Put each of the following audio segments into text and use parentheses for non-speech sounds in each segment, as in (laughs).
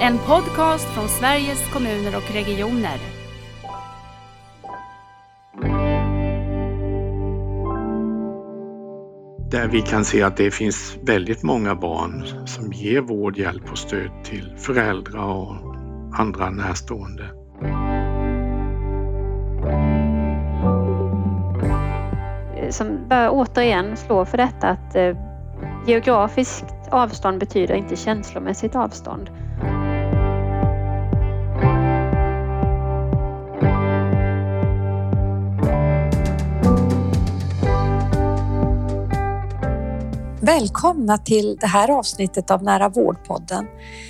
En podcast från Sveriges kommuner och regioner. Där vi kan se att det finns väldigt många barn som ger vård, hjälp och stöd till föräldrar och andra närstående. Som bara återigen slår för detta att eh, geografiskt avstånd betyder inte känslomässigt avstånd. Välkomna till det här avsnittet av Nära vårdpodden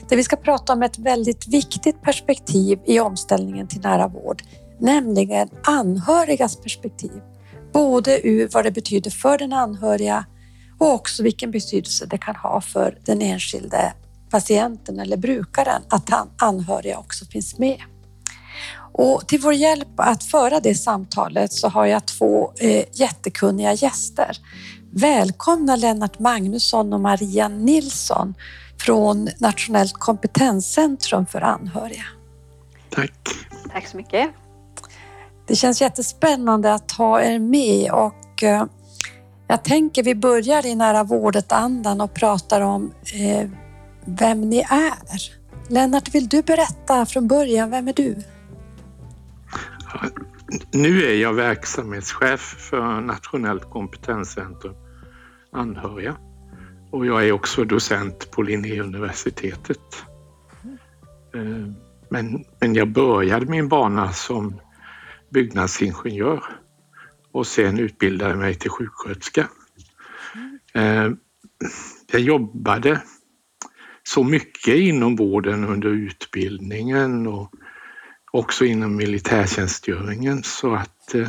där vi ska prata om ett väldigt viktigt perspektiv i omställningen till nära vård, nämligen anhörigas perspektiv. Både ur vad det betyder för den anhöriga och också vilken betydelse det kan ha för den enskilde patienten eller brukaren att anhöriga också finns med. Och till vår hjälp att föra det samtalet så har jag två eh, jättekunniga gäster. Välkomna Lennart Magnusson och Maria Nilsson från Nationellt kompetenscentrum för anhöriga. Tack. Tack så mycket. Det känns jättespännande att ha er med och eh, jag tänker vi börjar i nära vårdet-andan och pratar om eh, vem ni är. Lennart, vill du berätta från början, vem är du? Nu är jag verksamhetschef för Nationellt kompetenscentrum anhöriga och jag är också docent på Linnéuniversitetet. Eh, men, men jag började min bana som byggnadsingenjör och sen utbildade mig till sjuksköterska. Eh, jag jobbade så mycket inom vården under utbildningen och också inom militärtjänstgöringen så att eh,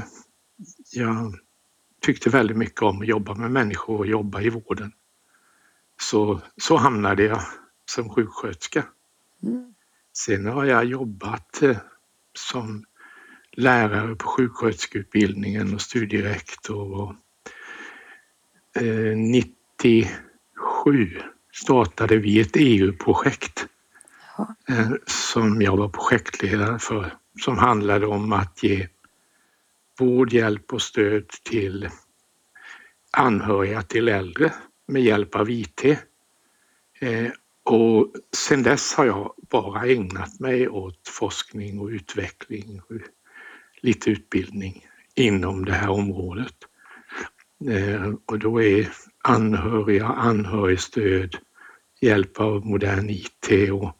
jag tyckte väldigt mycket om att jobba med människor och jobba i vården. Så, så hamnade jag som sjuksköterska. Mm. Sen har jag jobbat eh, som lärare på sjuksköterskeutbildningen och studierektor. Och, eh, 97 startade vi ett EU-projekt Eh, som jag var projektledare för som handlade om att ge vård, hjälp och stöd till anhöriga till äldre med hjälp av IT. Eh, och sen dess har jag bara ägnat mig åt forskning och utveckling och lite utbildning inom det här området. Eh, och då är anhöriga, anhörigstöd, hjälp av modern IT och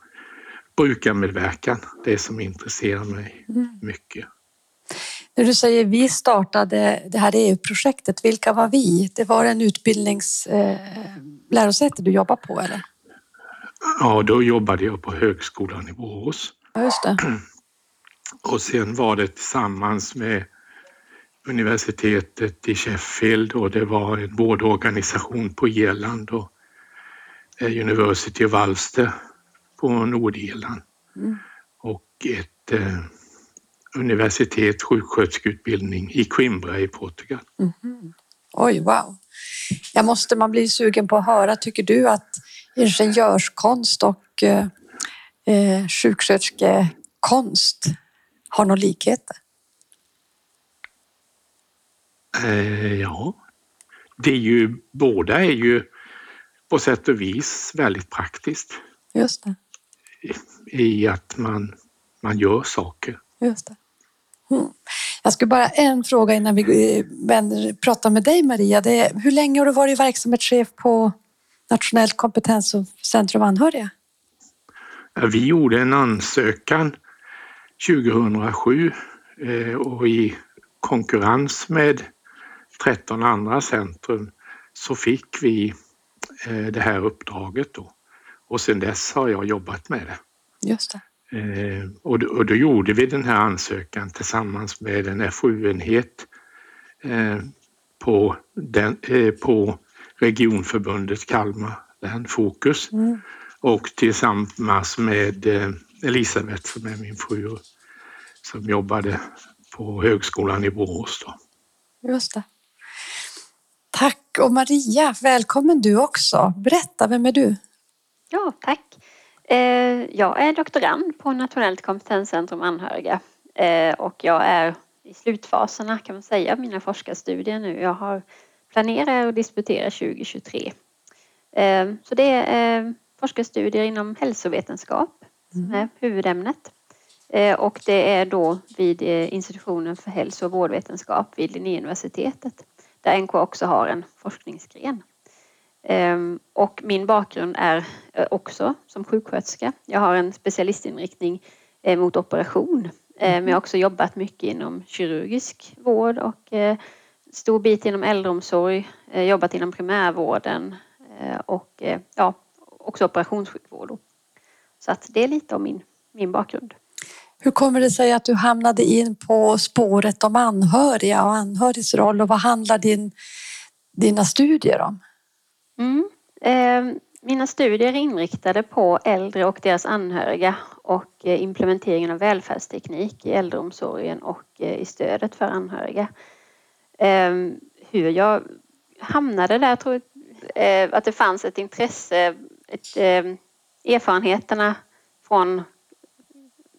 brukarmedverkan det som intresserar mig mm. mycket. När du säger vi startade det här EU-projektet, vilka var vi? Det var en utbildningslärosäte eh, du jobbar på eller? Ja, då jobbade jag på högskolan i Borås. Ja, just det. (clears throat) Och sen var det tillsammans med universitetet i Sheffield och det var en vårdorganisation på Irland och eh, University of Ulster på Nordirland mm. och ett eh, universitet sjuksköterskeutbildning i Coimbra i Portugal. Mm. Oj, wow. Jag måste, man blir sugen på att höra, tycker du att ingenjörskonst och eh, eh sjuksköterskekonst har några likheter? Eh, ja, det är ju, båda är ju på sätt och vis väldigt praktiskt. Just det. I, att man, man gör saker. Just det. Mm. Jag skulle bara en fråga innan vi eh, vänder, pratar med dig Maria. Det är, hur länge har du varit verksamhetschef på Nationellt kompetenscentrum anhöriga? Vi gjorde en ansökan 2007 eh, och i konkurrens med 13 andra centrum så fick vi eh, det här uppdraget då. Och sedan dess har jag jobbat med det. Just det. Eh, och, då, och då gjorde vi den här ansökan tillsammans med en FoU-enhet på, den, på regionförbundet Kalmar län Fokus mm. och tillsammans med Elisabeth som är min fru som jobbade på högskolan i Borås. Då. Just det. Tack och Maria, välkommen du också. Berätta, vem är du? Ja, tack. Eh, jag är doktorand på Nationellt kompetenscentrum anhöriga eh, och jag är i slutfaserna kan man säga av mina forskarstudier nu. Jag har planerat att disputera 2023. Eh, så det är forskarstudier inom hälsovetenskap som mm. är huvudämnet. Och det är då vid institutionen för hälso och vårdvetenskap vid Linnéuniversitetet där NK också har en forskningsgren. Ehm, och min bakgrund är eh, också som sjuksköterska. Jag har en specialistinriktning eh, mot operation. Ehm, men jag har också jobbat mycket inom kirurgisk vård och eh, stor bit inom äldreomsorg, jobbat inom primärvården och ja, också operationssjukvård. Så att det är lite om min, min bakgrund. Hur kommer det sig att du hamnade in på spåret om anhöriga och anhörigs roll och vad handlar din, dina studier om? Mm. Eh, mina studier är inriktade på äldre och deras anhöriga och eh, implementeringen av välfärdsteknik i äldreomsorgen och eh, i stödet för anhöriga. Eh, hur jag hamnade där, jag tror eh, att det fanns ett intresse, ett, eh, erfarenheterna från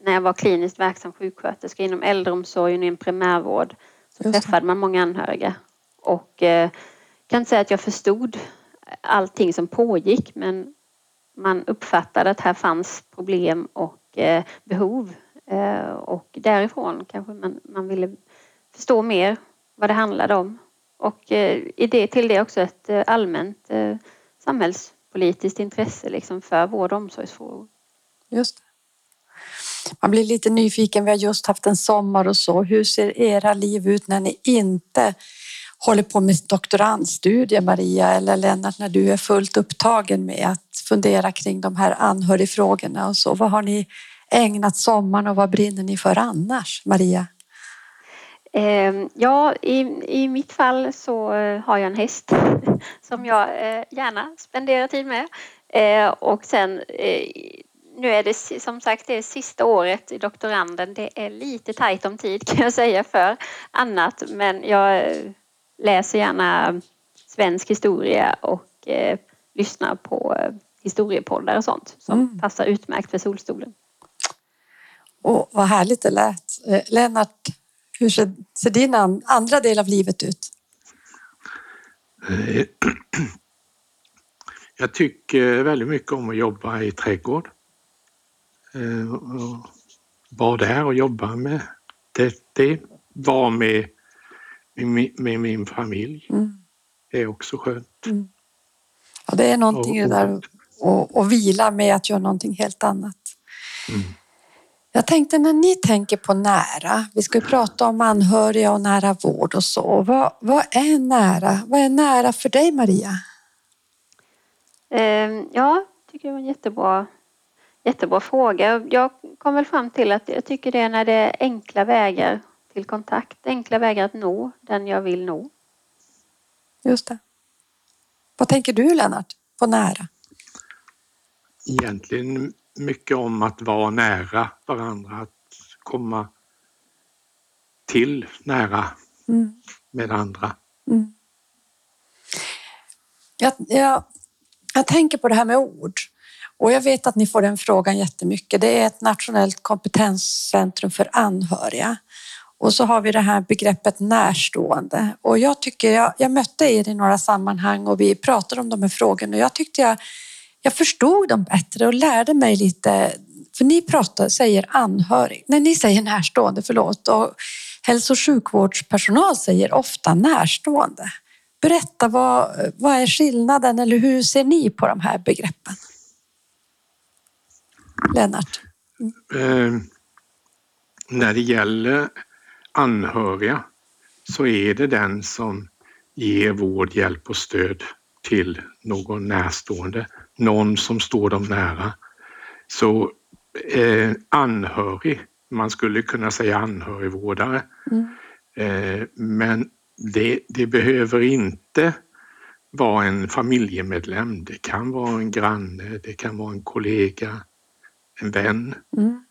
när jag var kliniskt verksam sjuksköterska inom äldreomsorgen och i primärvård så träffade man många anhöriga och eh, kan inte säga att jag förstod allting som pågick men man uppfattade att här fanns problem och eh, behov eh, och därifrån kanske man, man ville förstå mer vad det handlade om. Och eh, i det, till det också ett eh, allmänt eh, samhällspolitiskt intresse liksom för vård och omsorgsfrågor. Just det. Man blir lite nyfiken. Vi har just haft en sommar och så. Hur ser era liv ut när ni inte håller på med doktorandstudier, Maria eller Lennart, när du är fullt upptagen med att fundera kring de här anhörigfrågorna och så. Vad har ni ägnat sommaren och vad brinner ni för annars, Maria? Ehm, ja, i, i mitt fall så eh, har jag en häst (laughs) som jag eh, gärna spenderar tid med. Eh, och sen nu är det som sagt det sista året i doktoranden. Det är lite tajt om tid (laughs) kan jag säga för annat men jag läser gärna svensk historia och eh, lyssnar på eh, historiepoddar och sånt som mm. passar utmärkt för solstolen. Och vad härligt det lät. Eh, Lennart, hur ser, ser din andra del av livet ut? Eh, (clears throat) jag tycker väldigt mycket om att jobba i trädgård. Vara där och jobba med det, det var med med, med min familj. Mm. Det är också skönt. Mm. Ja, det är någonting och, där att och vila med att göra någonting helt annat. Mm. Jag tänkte när ni tänker på nära, vi ska ju prata om anhöriga och nära vård och så. Vad, vad är nära? Vad är nära för dig Maria? Eh, ja, jag tycker det var en jättebra, jättebra fråga. Jag kom väl fram till att jag tycker det är när det är enkla vägar till kontakt. Enkla vägar att nå den jag vill nå. Just det. Vad tänker du Lennart på nära? Egentligen mycket om att vara nära varandra, att komma till nära mm. med andra. Mm. Jag, jag, jag tänker på det här med ord och jag vet att ni får den frågan jättemycket. Det är ett nationellt kompetenscentrum för anhöriga. Och så har vi det här begreppet närstående. Och jag tycker jag, jag mötte er i några sammanhang och vi pratade om de här frågorna och jag tyckte jag, jag förstod dem bättre och lärde mig lite. För ni pratar, säger anhörig, nej ni säger närstående, förlåt. Och hälso och sjukvårdspersonal säger ofta närstående. Berätta, vad, vad är skillnaden eller hur ser ni på de här begreppen? Lennart? Mm. Eh, när det gäller anhöriga så är det den som ger vård, hjälp och stöd till någon närstående, någon som står dem nära. Så eh, anhörig, man skulle kunna säga anhörigvårdare, mm. eh, men det, det, behöver inte vara en familjemedlem. Det kan vara en granne, det kan vara en kollega, en vän. Mm.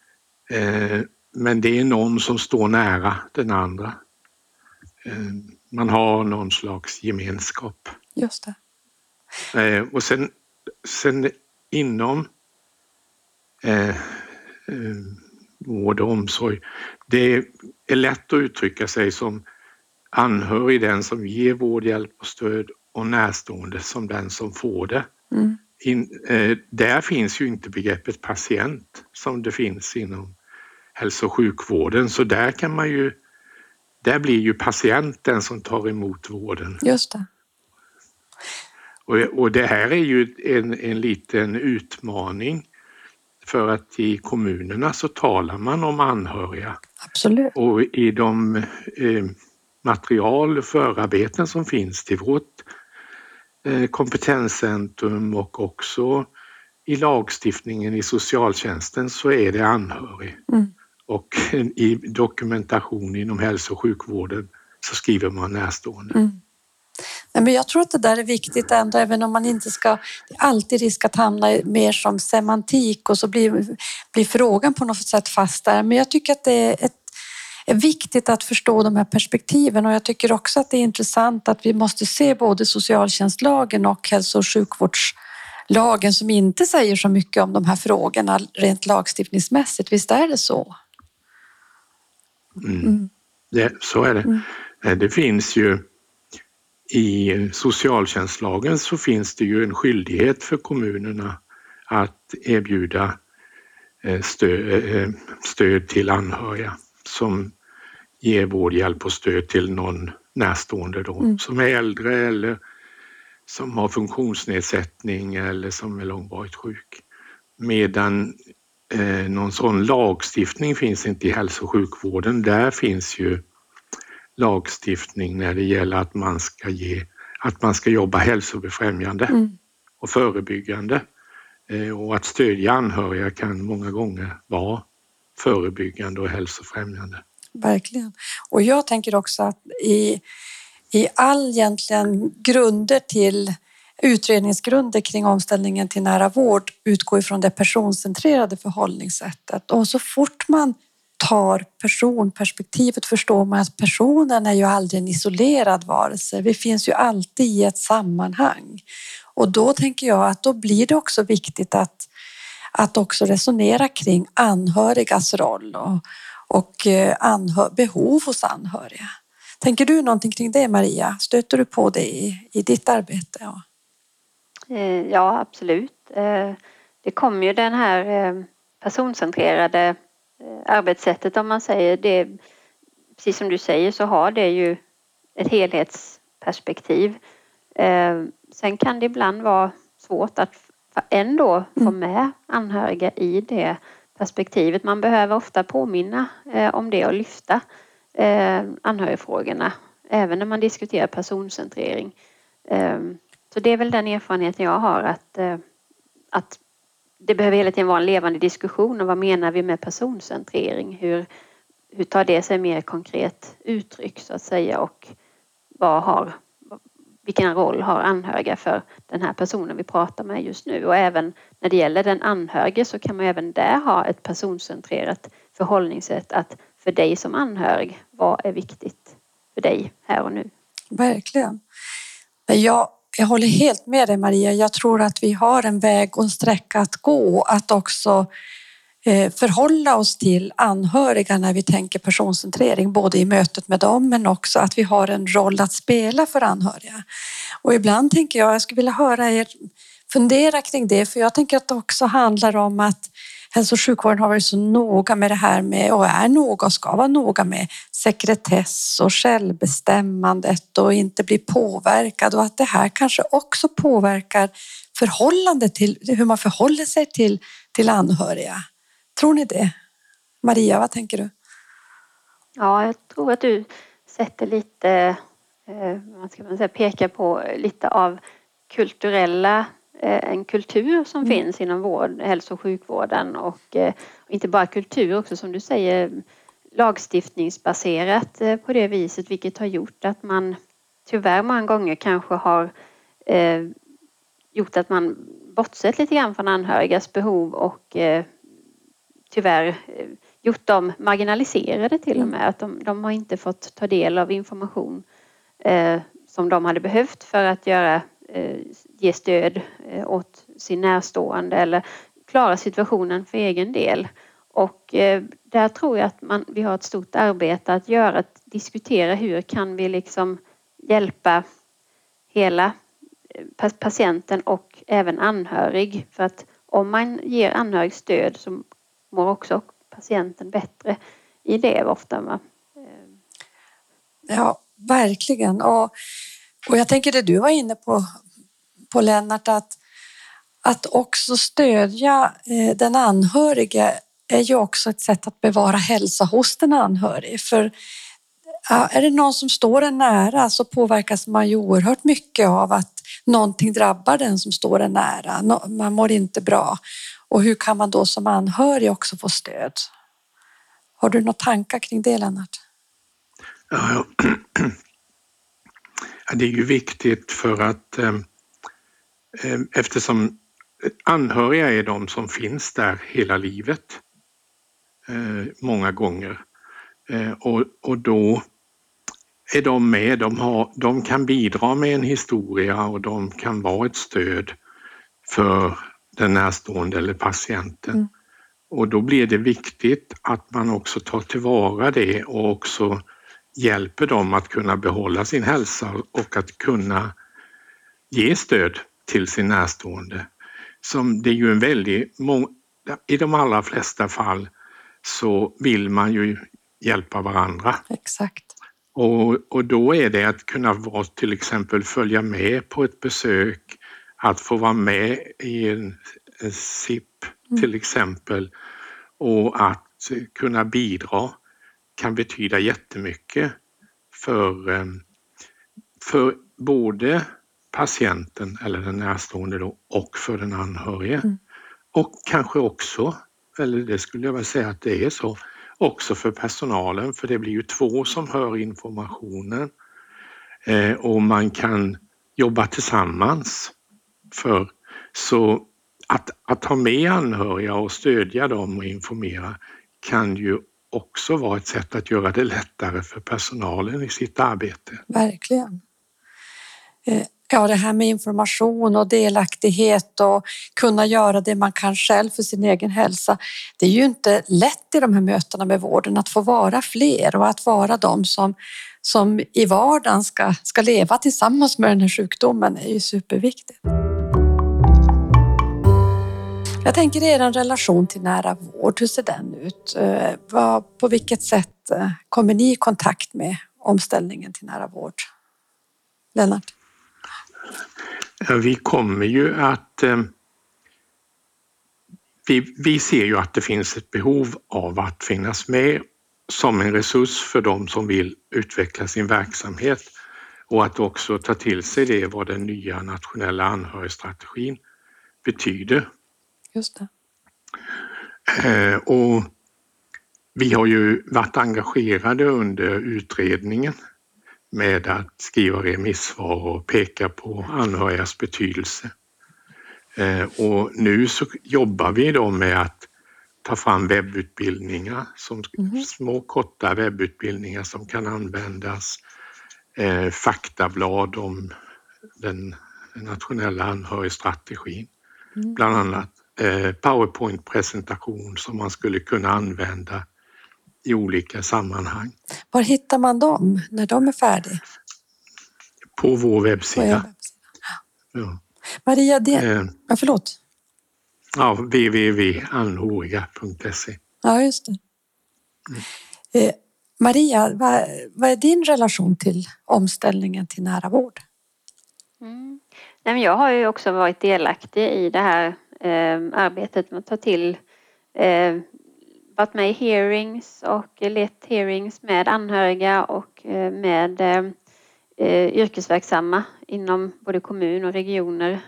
Eh, men det är någon som står nära den andra. Eh, man har någon slags gemenskap. Just det. Eh, och sen, sen inom eh, eh, vård och omsorg. Det är lätt att uttrycka sig som anhörig, den som ger vård, hjälp och stöd och närstående som den som får det. Mm. In, eh, där finns ju inte begreppet patient som det finns inom hälso och sjukvården så där kan man ju där blir ju patienten som tar emot vården. Just det. Och, och det här är ju en, en liten utmaning för att i kommunerna så talar man om anhöriga. Absolut. Och i de eh, material och förarbeten som finns till vårt eh, kompetenscentrum och också i lagstiftningen i socialtjänsten så är det anhörig. Mm. Och i dokumentation inom hälso och sjukvården så skriver man närstående. Mm. Nej, men jag tror att det där är viktigt ändå, även om man inte ska... Det är alltid risk att hamna mer som semantik och så blir, blir frågan på något sätt fast där. Men jag tycker att det är, ett, är viktigt att förstå de här perspektiven och jag tycker också att det är intressant att vi måste se både socialtjänstlagen och hälso och sjukvårdslagen som inte säger så mycket om de här frågorna rent lagstiftningsmässigt. Visst är det så? Mm. Mm. Det, så är det. Mm. Eh, det finns ju i socialtjänstlagen så finns det ju en skyldighet för kommunerna att erbjuda eh, stöd, eh, stöd till anhöriga som ger vård, hjälp och stöd till någon närstående då, mm. som är äldre eller som har funktionsnedsättning eller som är långvarigt sjuk. Medan eh, någon sån lagstiftning finns inte i hälso och sjukvården. Där finns ju lagstiftning när det gäller att man ska, ge, att man ska jobba hälsobefrämjande mm. och förebyggande. Eh, och att stödja anhöriga kan många gånger vara förebyggande och hälsofrämjande. Verkligen. Och jag tänker också att i, i all egentligen grunder till utredningsgrunder kring omställningen till nära vård utgår ifrån det personcentrerade förhållningssättet. Och så fort man tar personperspektivet förstår man att personen är ju aldrig en isolerad varelse. Vi finns ju alltid i ett sammanhang. Och då tänker jag att då blir det också viktigt att, att också resonera kring anhörigas roll och, och eh, anhör, behov hos anhöriga. Tänker du någonting kring det Maria? Stöter du på det i, i ditt arbete? Ja. Eh, ja, absolut. Eh, det kommer ju den här personcentrerade arbetssättet om man säger det. Precis som du säger så har det ju ett helhetsperspektiv. Sen kan det ibland vara svårt att ändå få mm. med anhöriga i det perspektivet. Man behöver ofta påminna om det och lyfta anhörigfrågorna även när man diskuterar personcentrering. Så det är väl den erfarenheten jag har att, eh, att det behöver hela tiden vara en levande diskussion om vad menar vi med personcentrering? Hur, hur tar det sig mer konkret uttryck så att säga och vad har, vilken roll har anhöriga för den här personen vi pratar med just nu? Och även när det gäller den anhörige så kan man även där ha ett personcentrerat förhållningssätt att för dig som anhörig, vad är viktigt för dig här och nu? Verkligen. Jag jag håller helt med dig Maria. Jag tror att vi har en väg och en sträcka att gå att också eh, förhålla oss till anhöriga när vi tänker personcentrering, både i mötet med dem men också att vi har en roll att spela för anhöriga. Och ibland tänker jag, jag skulle vilja höra er fundera kring det, för jag tänker att det också handlar om att hälso och sjukvården har varit så noga med det här med och är noga och ska vara noga med sekretess och självbestämmandet och inte bli påverkad och att det här kanske också påverkar förhållandet till hur man förhåller sig till, till anhöriga. Tror ni det? Maria, vad tänker du? Ja, jag tror att du sätter lite, eh, vad ska man säga, pekar på lite av kulturella en kultur som mm. finns inom vård, hälso och sjukvården och eh, inte bara kultur också som du säger lagstiftningsbaserat eh, på det viset vilket har gjort att man tyvärr många gånger kanske har gjort att man bortsett lite grann från anhörigas behov och tyvärr gjort dem marginaliserade till och mm. med. Att de, de har inte fått ta del av information som de hade behövt för att göra Eh, Eh, ge stöd eh, åt sin närstående eller klara situationen för egen del. Och eh, där tror jag att man, vi har ett stort arbete att göra, att diskutera hur kan vi liksom hjälpa hela patienten och även anhörig. För att om man ger anhörig stöd så mår också patienten bättre i det ofta. Va? Ja, verkligen. Och, och jag tänker det du var inne på, på Lennart, att, att också stödja eh, den anhörige är ju också ett sätt att bevara hälsa hos den anhörige. För är det någon som står en nära så påverkas man ju oerhört mycket av att någonting drabbar den som står en nära. Man mår inte bra. Och hur kan man då som anhörig också få stöd? Har du några tankar kring det Lennart? Ja, (clears throat) det är ju viktigt för att eh, eh, eftersom anhöriga är de som finns där hela livet eh, många gånger och, och då är de med, de, har, de kan bidra med en historia och de kan vara ett stöd för den närstående eller patienten. Mm. Och då blir det viktigt att man också tar tillvara det och också hjälper dem att kunna behålla sin hälsa och att kunna ge stöd till sin närstående. Som det är ju en väldigt, i de allra flesta fall så vill man ju hjälpa varandra. Exakt. Och, och då är det att kunna vara, till exempel följa med på ett besök, att få vara med i en, en SIP mm. till exempel och att kunna bidra kan betyda jättemycket för, ehm, för både patienten eller den närstående då, och för den anhörige. Mm. Och kanske också, eller det skulle jag väl säga att det är så, också för personalen för det blir ju två som hör informationen eh, och man kan jobba tillsammans. För så att, att ha med anhöriga och stödja dem och informera kan ju också vara ett sätt att göra det lättare för personalen i sitt arbete. Verkligen. Eh, ja, det här med information och delaktighet och kunna göra det man kan själv för sin egen hälsa. Det är ju inte lätt i de här mötena med vården att få vara fler och att vara de som, som i vardagen ska, ska leva tillsammans med den här sjukdomen är ju superviktigt. Jag tänker er relation till nära vård, hur ser den ut? Eh, på vilket sätt eh, kommer ni i kontakt med omställningen till nära vård? Lennart? Vi kommer ju att... Eh, vi, vi ser ju att det finns ett behov av att finnas med som en resurs för de som vill utveckla sin verksamhet och att också ta till sig det vad den nya nationella anhörigstrategin betyder. Just det. Eh, och vi har ju varit engagerade under utredningen med att skriva remissvar och peka på anhörigas betydelse. Eh, och nu så jobbar vi då med att ta fram webbutbildningar, som, mm. små korta webbutbildningar som kan användas, eh, faktablad om den nationella anhörigstrategin, mm. bland annat Powerpoint-presentation som man skulle kunna använda i olika sammanhang. Var hittar man dem när de är färdiga? På vår webbsida. På webbsida. Ja. Maria, det... Eh, ja, förlåt. Ja, www.anhoriga.se. Ja, just det. Mm. Eh, Maria, vad, vad, är din relation till omställningen till nära vård? Mm. Nej, men jag har ju också varit delaktig i det här eh, arbetet med att ta till eh, varit med i hearings och lett hearings med anhöriga och eh, med eh, eh, yrkesverksamma inom både kommun och regioner.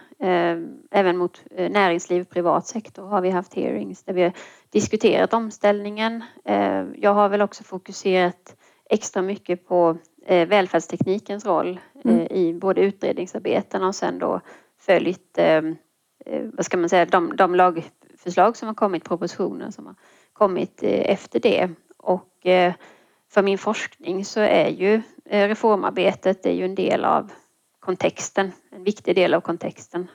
Även mot näringsliv, privat sektor har vi haft hearings där vi har diskuterat omställningen. Jag har väl också fokuserat extra mycket på välfärdsteknikens roll mm. i både utredningsarbeten och sen då följt, Eh, vad ska man säga, de, de lagförslag som har kommit, propositioner som har kommit eh, efter det. Och eh, för min forskning så är ju reformarbetet är ju en del av kontexten, en viktig del av kontexten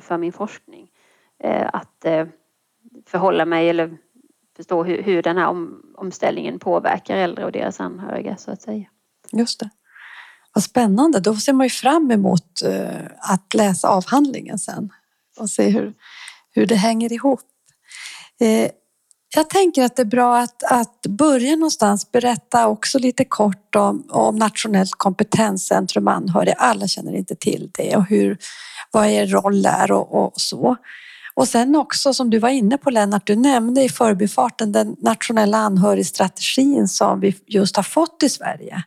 för min forskning. Att förhålla mig eller förstå hur, hur den här om, omställningen påverkar äldre och deras anhöriga så att säga. Just det. Vad spännande, då ser man ju fram emot att läsa avhandlingen sen och se hur, hur det hänger ihop. Eh, jag tänker att det är bra att, att börja någonstans, berätta också lite kort om, om Nationellt kompetenscentrum anhöriga. Alla känner inte till det och hur, vad er roll är och, och så. Och sen också som du var inne på Lennart, du nämnde i förbifarten den nationella anhörigstrategin som vi just har fått i Sverige.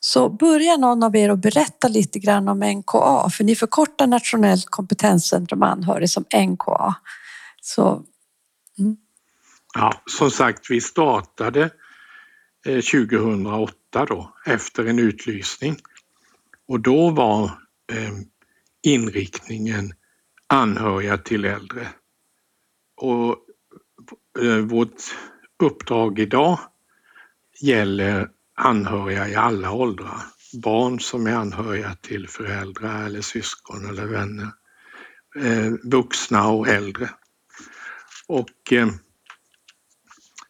Så börjar någon av er att berätta lite grann om NKA, för ni förkortar Nationellt kompetenscentrum anhörig som NKA. Så, mm. Ja, som sagt, vi startade eh, 2008 då, efter en utlysning. Och då var eh, inriktningen anhöriga till äldre. Och eh, vårt uppdrag idag gäller anhöriga i alla åldrar. Barn som är anhöriga till föräldrar eller syskon eller vänner. Eh, vuxna och äldre. Och eh,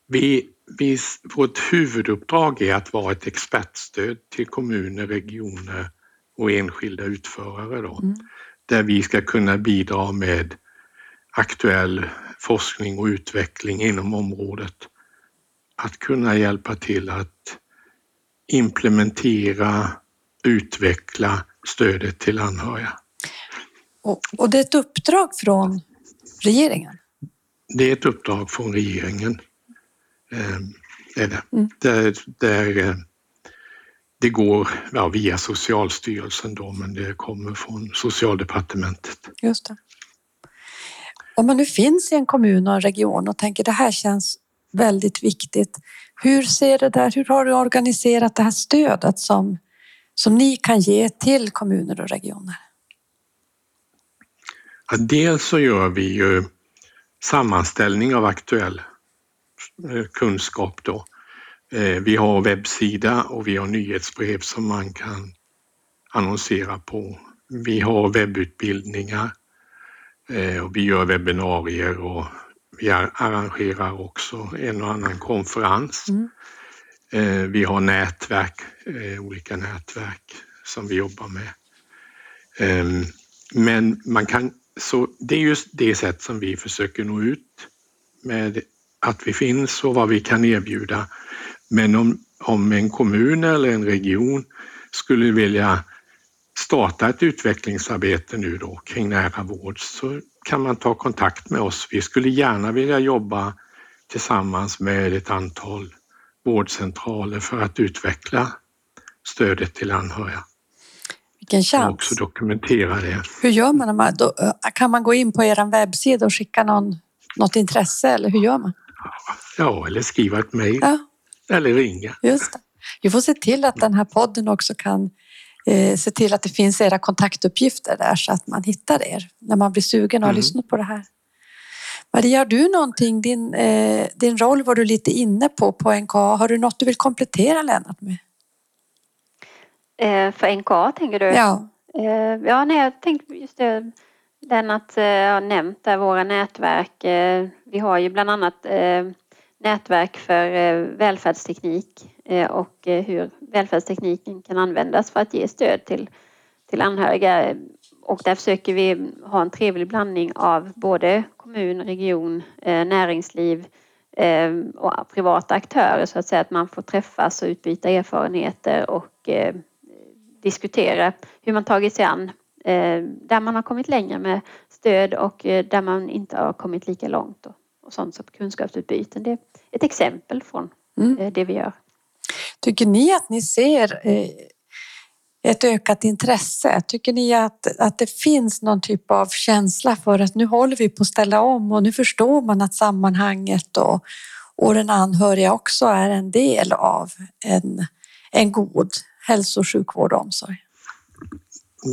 vi, vi, vårt huvuduppdrag är att vara ett expertstöd till kommuner, regioner och enskilda utförare då, mm. där vi ska kunna bidra med aktuell forskning och utveckling inom området. Att kunna hjälpa till att implementera, utveckla stödet till anhöriga. Och, och det är ett uppdrag från regeringen? Det är ett uppdrag från regeringen. Eh, är det. Mm. Där, där, eh, det går ja, via Socialstyrelsen då, men det kommer från Socialdepartementet. Just det. Om man nu finns i en kommun och en region och tänker det här känns väldigt viktigt. Hur ser det där? Hur har du organiserat det här stödet som, som ni kan ge till kommuner och regioner? Ja, dels så gör vi ju sammanställning av aktuell eh, kunskap då. Eh, vi har webbsida och vi har nyhetsbrev som man kan annonsera på. Vi har webbutbildningar eh, och vi gör webbinarier och vi arrangerar också en och annan konferens. Mm. Eh, vi har nätverk, eh, olika nätverk som vi jobbar med. Ehm, men man kan, så det är just det sätt som vi försöker nå ut med att vi finns och vad vi kan erbjuda. Men om, om en kommun eller en region skulle vilja starta ett utvecklingsarbete nu då kring nära vård så kan man ta kontakt med oss. Vi skulle gärna vilja jobba tillsammans med ett antal vårdcentraler för att utveckla stödet till anhöriga. Vilken chans! Och också dokumentera det. Hur gör man? kan man gå in på er webbsida och skicka någon, något intresse eller hur gör man? Ja, eller skriva ett mejl. Ja. Eller ringa. Just det. Vi får se till att den här podden också kan eh, se till att det finns era kontaktuppgifter där så att man hittar er när man blir sugen och har mm. lyssnat på det här. Maria, har du någonting, din, eh, din roll var du lite inne på på NKA. Har du något du vill komplettera Lennart med? Eh, för NKA tänker du? Ja. Eh, ja, nej, jag tänkte just det Lennart eh, har nämnt där våra nätverk. Eh, vi har ju bland annat eh, nätverk för eh, välfärdsteknik eh, och eh, hur välfärdstekniken kan användas för att ge stöd till, till anhöriga. Och där försöker vi ha en trevlig blandning av både kommun, region, näringsliv och privata aktörer så att säga att man får träffas och utbyta erfarenheter och diskutera hur man tagit sig an där man har kommit längre med stöd och där man inte har kommit lika långt och sånt som kunskapsutbyten. Det är ett exempel från mm. Eh, det vi gör. Tycker ni att ni ser eh, ett ökat intresse? Tycker ni att, att det finns någon typ av känsla för att nu håller vi på att ställa om och nu förstår man att sammanhanget och, och den anhöriga också är en del av en, en god hälso och sjukvård och omsorg?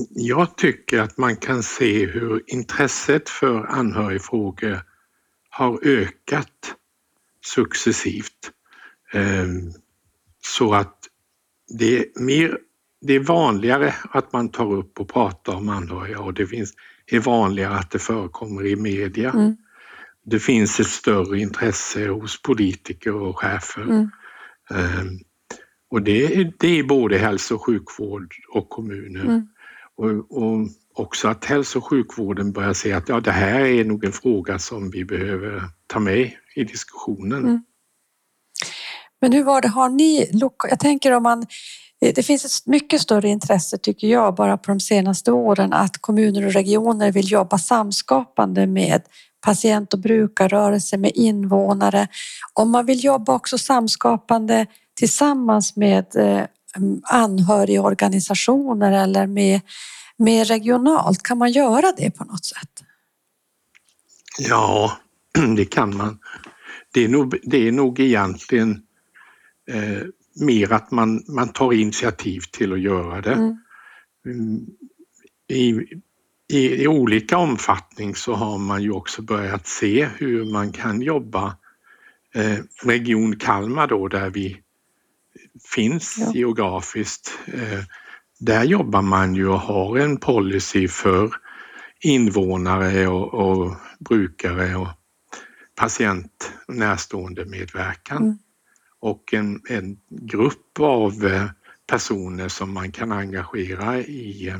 Jag tycker att man kan se hur intresset för anhörigfrågor har ökat successivt. Ehm, så att det är, mer, det är vanligare att man tar upp och pratar om anhöriga och det finns, är vanligare att det förekommer i media. Mm. det finns ett större intresse hos politiker och chefer. Mm. Um, och det, det är både hälso och sjukvård och kommuner. Mm. Och, och, också att hälso och sjukvården börjar se att ja, det här är nog en fråga som vi behöver ta med i diskussionen. Mm. Men hur var det, har ni, jag tänker om man eh, det finns ett mycket större intresse tycker jag bara på de senaste åren att kommuner och regioner vill jobba samskapande med patient och brukarrörelse med invånare. Om man vill jobba också samskapande tillsammans med eh, anhörigorganisationer eller med, med regionalt, kan man göra det på något sätt? Ja, (clears throat) det kan man. Det är nog, det är nog egentligen eh, mer att man, man tar initiativ till att göra det. Mm. I, i, I, olika omfattning så har man ju också börjat se hur man kan jobba. Eh, Region Kalmar då där vi finns ja. geografiskt. Eh, där jobbar man ju och har en policy för invånare och, och brukare och patient och närstående medverkan. Mm och en, en grupp av eh, personer som man kan engagera i, eh,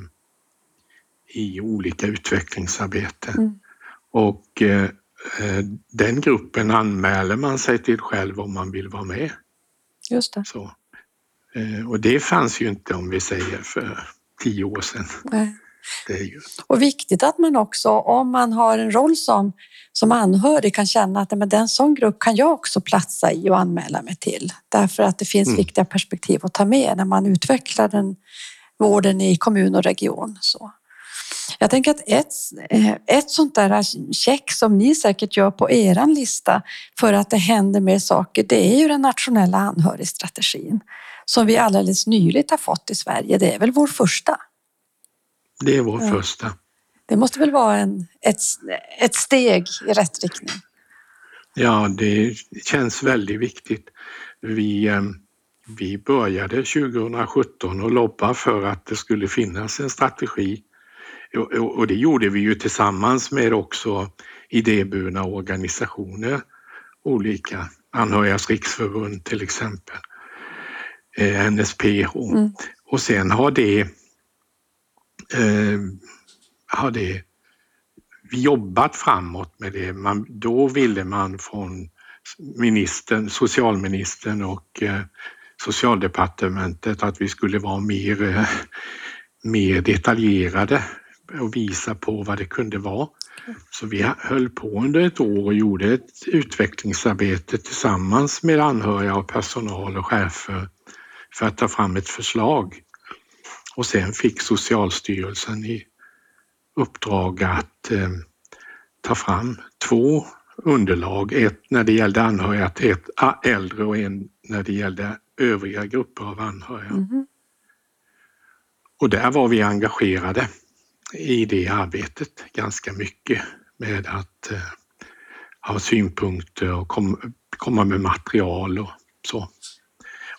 i olika utvecklingsarbete. Mm. Och eh, den gruppen anmäler man sig till själv om man vill vara med. Just det. Så. och det fanns ju inte om vi säger för tio år sedan. Nej. Ju... Och viktigt att man också, om man har en roll som, som anhörig, kan känna att men den sån grupp kan jag också platsa i och anmäla mig till. Därför att det finns mm. viktiga perspektiv att ta med när man utvecklar den vården i kommun och region. Så. Jag tänker att ett, eh, ett sånt där check som ni säkert gör på eran lista för att det händer mer saker, det är ju den nationella anhörigstrategin som vi alldeles nyligt har fått i Sverige. Det är väl vår första? Det är vår ja. första. Det måste väl vara en, ett, ett steg i rätt riktning? Ja, det känns väldigt viktigt. Vi, eh, vi började 2017 och lobba för att det skulle finnas en strategi. Och det gjorde vi ju tillsammans med också idéburna organisationer, olika Anhörigas riksförbund till exempel, eh, NSPH. Mm. Och sen har det eh, har det vi jobbat framåt med det. Man, då ville man från ministern, socialministern och eh, socialdepartementet att vi skulle vara mer, eh, mer detaljerade och visa på vad det kunde vara. Så vi höll på under ett år och gjorde ett utvecklingsarbete tillsammans med anhöriga och personal och chefer för att ta fram ett förslag och sen fick Socialstyrelsen i uppdrag att eh, ta fram två underlag, ett när det gällde anhöriga till ett äldre och en när det gällde övriga grupper av anhöriga. Mm. Och där var vi engagerade i det arbetet ganska mycket med att eh, ha synpunkter och kom, komma med material och så.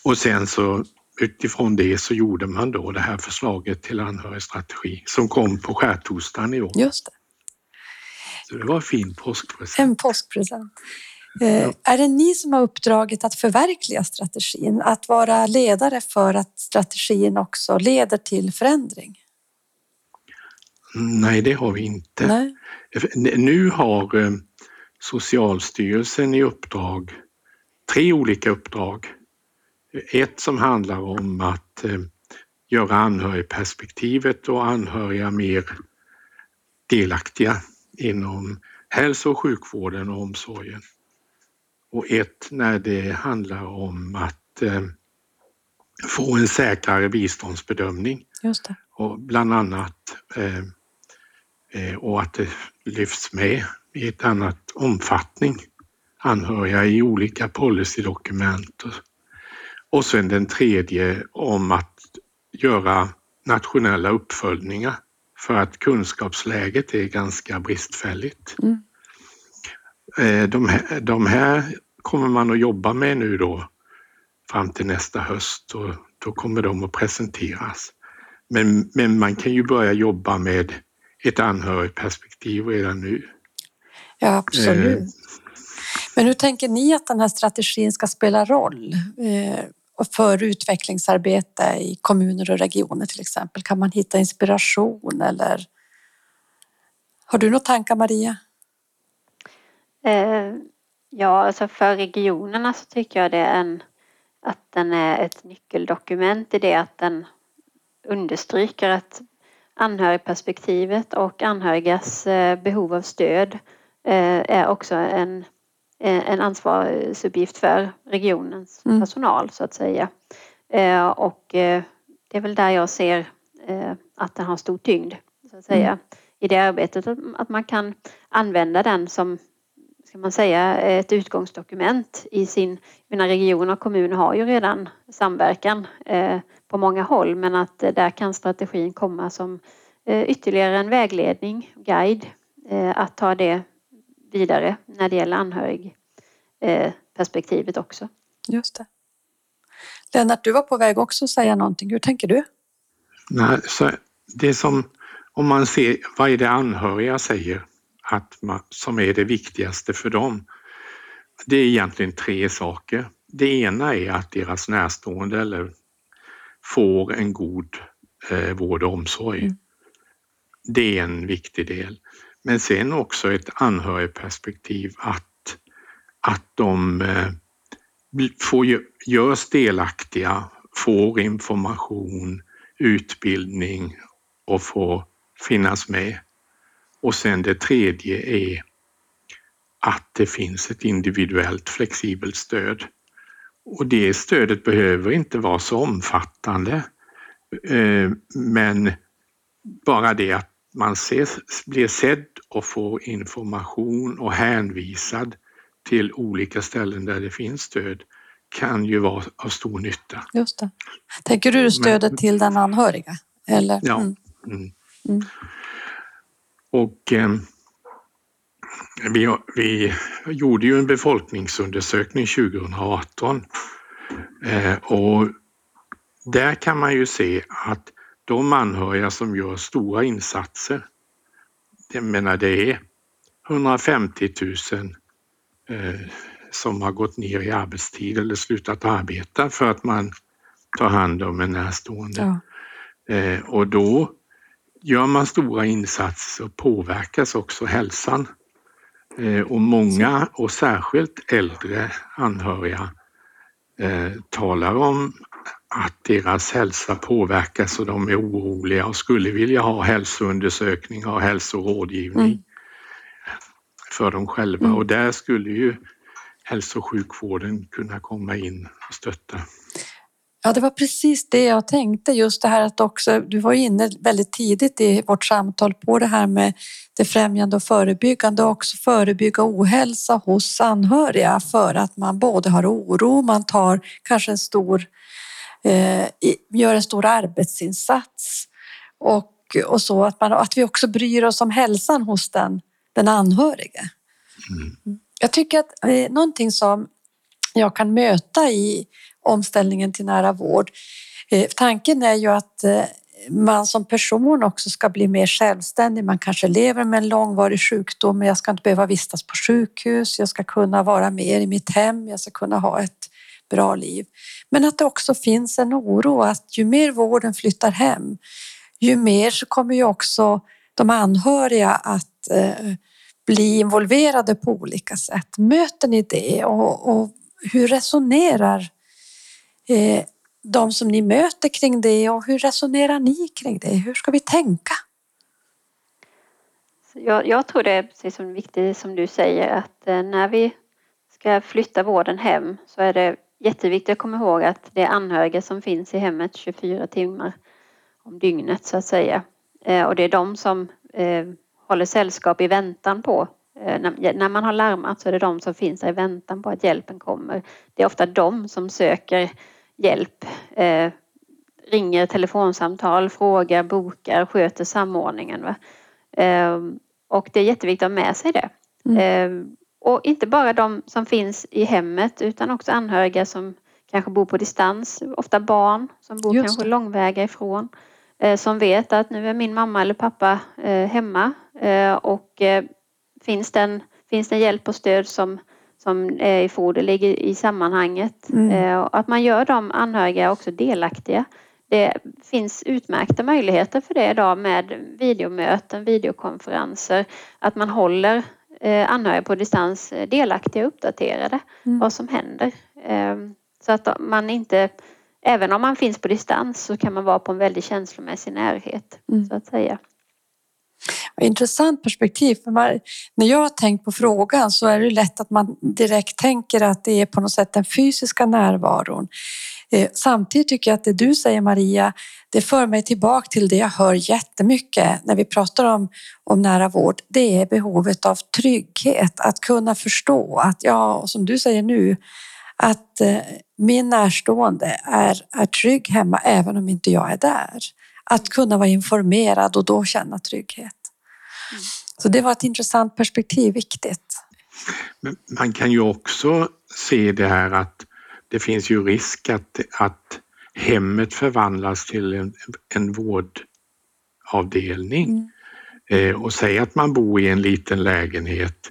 Och sen så utifrån det så gjorde man då det här förslaget till anhörigstrategi som kom på skärtorsdagen i år. Just det. Så det var en fin påskpresent. En påskpresent. Eh, ja. Är det ni som har uppdraget att förverkliga strategin? Att vara ledare för att strategin också leder till förändring? Nej, det har vi inte. Nej. Nu har eh, Socialstyrelsen i uppdrag, tre olika uppdrag ett som handlar om att eh, göra anhörigperspektivet och anhöriga mer delaktiga inom hälso och sjukvården och omsorgen. Och ett när det handlar om att eh, få en säkrare biståndsbedömning. Just det. Och bland annat eh, och att det lyfts med i ett annat omfattning anhöriga i olika policydokument och sen den tredje om att göra nationella uppföljningar för att kunskapsläget är ganska bristfälligt. Mm. Eh, de, här, de här kommer man att jobba med nu då fram till nästa höst och då kommer de att presenteras. Men, men man kan ju börja jobba med ett anhörigperspektiv redan nu. Ja, absolut. Men hur tänker ni att den här strategin ska spela roll eh, för utvecklingsarbete i kommuner och regioner till exempel? Kan man hitta inspiration eller har du några tankar Maria? Eh, ja, alltså för regionerna så tycker jag det är en, att den är ett nyckeldokument i det att den understryker att anhörigperspektivet och anhörigas eh, behov av stöd eh, är också en, en ansvarsuppgift för regionens mm. personal så att säga. Och det är väl där jag ser att den har stor tyngd så att säga mm. i det arbetet. Att man kan använda den som ska man säga, ett utgångsdokument i sin... Mina regioner och kommuner har ju redan samverkan på många håll men att eh, där kan strategin komma som eh, ytterligare en vägledning, guide, eh, att ta det vidare när det gäller anhörigperspektivet också. Just det. Lennart, du var på väg också att säga någonting. Hur tänker du? Nej, så det som, om man ser vad är det anhöriga säger att man, som är det viktigaste för dem. Det är egentligen tre saker. Det ena är att deras närstående eller får en god eh, vård och omsorg. Mm. Det är en viktig del. Men sen också ett anhörigperspektiv att, att de eh, får, görs delaktiga, får information, utbildning och får finnas med. Och sen det tredje är att det finns ett individuellt flexibelt stöd och det stödet behöver inte vara så omfattande. Eh, men bara det att man ses, blir sedd och får information och hänvisad till olika ställen där det finns stöd kan ju vara av stor nytta. Just det. Tänker du stödet Men, till den anhöriga? Eller? Ja. Mm. Mm. Mm. Och eh, vi, vi gjorde ju en befolkningsundersökning 2018 eh, och där kan man ju se att de anhöriga som gör stora insatser, jag menar det är 150 000 eh, som har gått ner i arbetstid eller slutat arbeta för att man tar hand om en närstående. Ja. Eh, och då gör man stora insatser så påverkas också hälsan Eh, och många och särskilt äldre anhöriga talar om att deras hälsa påverkas och de är oroliga och skulle vilja ha hälsoundersökningar och hälsorådgivning mm. för dem själva mm. och där skulle ju hälso och sjukvården kunna komma in och stötta. Ja, det var precis det jag tänkte. Just det här att också, du var inne väldigt tidigt i vårt samtal på det här med det främjande och förebyggande och också förebygga ohälsa hos anhöriga för att man både har oro, man tar kanske en stor, gör en stor arbetsinsats och, och så att, man, att vi också bryr oss om hälsan hos den, den anhörige. Mm. Jag tycker att eh, någonting som jag kan möta i omställningen till nära vård. Eh, tanken är ju att eh, man som person också ska bli mer självständig. Man kanske lever med en långvarig sjukdom, men jag ska inte behöva vistas på sjukhus. Jag ska kunna vara mer i mitt hem. Jag ska kunna ha ett bra liv. Men att det också finns en oro att ju mer vården flyttar hem, ju mer så kommer ju också de anhöriga att eh, bli involverade på olika sätt. Möter ni det och, och hur resonerar eh, de som ni möter kring det och hur resonerar ni kring det? Hur ska vi tänka? Jag, jag tror det är precis som viktigt som du säger att eh, när vi ska flytta vården hem så är det jätteviktigt att komma ihåg att det är anhöriga som finns i hemmet 24 timmar om dygnet så att säga. Eh, och det är de som eh, håller sällskap i väntan på när man har larmat så är det de som finns där i väntan på att hjälpen kommer. Det är ofta de som söker hjälp. Eh, ringer telefonsamtal, frågar, bokar, sköter samordningen. Eh, och det är jätteviktigt att ha med sig det. Mm. Eh, och inte bara de som finns i hemmet utan också anhöriga som kanske bor på distans, ofta barn som bor kanske långväga ifrån. Eh, som vet att nu är min mamma eller pappa eh, hemma eh, och finns, den, finns det hjälp och stöd som som är i foder ligger i sammanhanget. Mm. Att man gör de anhöriga också delaktiga. Det finns utmärkta möjligheter för det idag med videomöten, videokonferenser, att man håller anhöriga på distans eh, delaktiga och uppdaterade Mm. vad som händer. Eh, så att man inte, även om man finns på distans så kan man vara på en väldigt känslomässig närhet Mm. så att säga. Intressant perspektiv. För man, när jag har tänkt på frågan så är det lätt att man direkt tänker att det är på något sätt den fysiska närvaron. Eh, samtidigt tycker jag att det du säger Maria, det för mig tillbaka till det jag hör jättemycket när vi pratar om, om nära vård. Det är behovet av trygghet, att kunna förstå att ja, som du säger nu, att eh, min närstående är, är trygg hemma även om inte jag är där. Att kunna vara informerad och då känna trygghet. Så det var ett intressant perspektiv, viktigt. Men man kan ju också se det här att det finns ju risk att, att hemmet förvandlas till en, en vårdavdelning. Eh, och säg att man bor i en liten lägenhet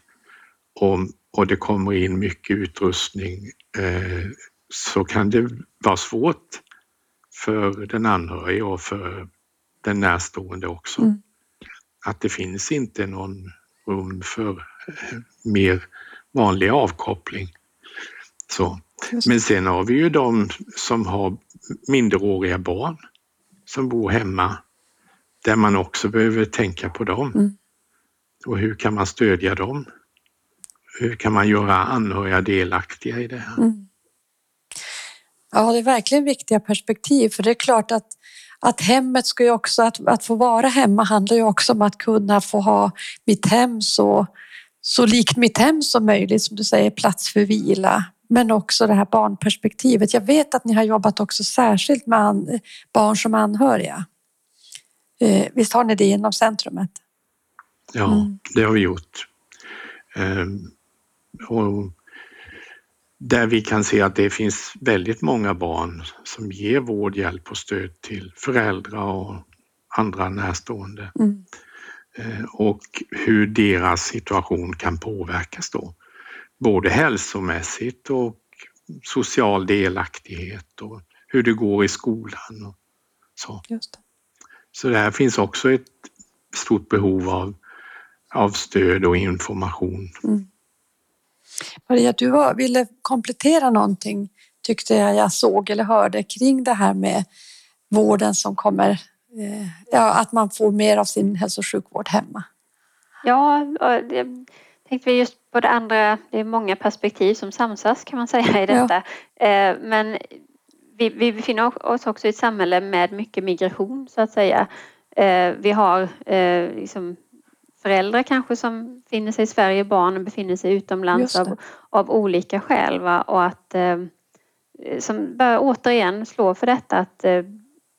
och, och det kommer in mycket utrustning eh, så kan det vara svårt för den anhörige och för den närstående också. Mm. Att det finns inte någon rum för eh, mer vanlig avkoppling. Så. Men sen har vi ju de som har minderåriga barn som bor hemma där man också behöver tänka på dem. Mm. Och hur kan man stödja dem? Hur kan man göra anhöriga delaktiga i det här? Mm. Ja, det är verkligen viktiga perspektiv för det är klart att att hemmet ska ju också, att, att få vara hemma handlar ju också om att kunna få ha mitt hem så, så likt mitt hem som möjligt, som du säger, plats för vila. Men också det här barnperspektivet. Jag vet att ni har jobbat också särskilt med barn som anhöriga. Eh, visst har ni det inom centrumet? Ja, Mm. det har vi gjort. Ehm, och där vi kan se att det finns väldigt många barn som ger vård, hjälp och stöd till föräldrar och andra närstående. Mm. Eh, och hur deras situation kan påverkas då. Både hälsomässigt och social delaktighet och hur det går i skolan. Och så. Just det. så där finns också ett stort behov av, av stöd och information. Maria, du var, ville komplettera någonting tyckte jag jag såg eller hörde kring det här med vården som kommer, eh, ja, att man får mer av sin hälso och sjukvård hemma. Ja, det tänkte vi just på det andra, det är många perspektiv som samsas kan man säga i detta. Eh, Men vi, vi befinner oss också i ett samhälle med mycket migration så att säga. Eh, Vi har eh, liksom föräldrar kanske som befinner sig i Sverige, barnen befinner sig utomlands av, av olika skäl. Va? Och att som bör återigen slå för detta att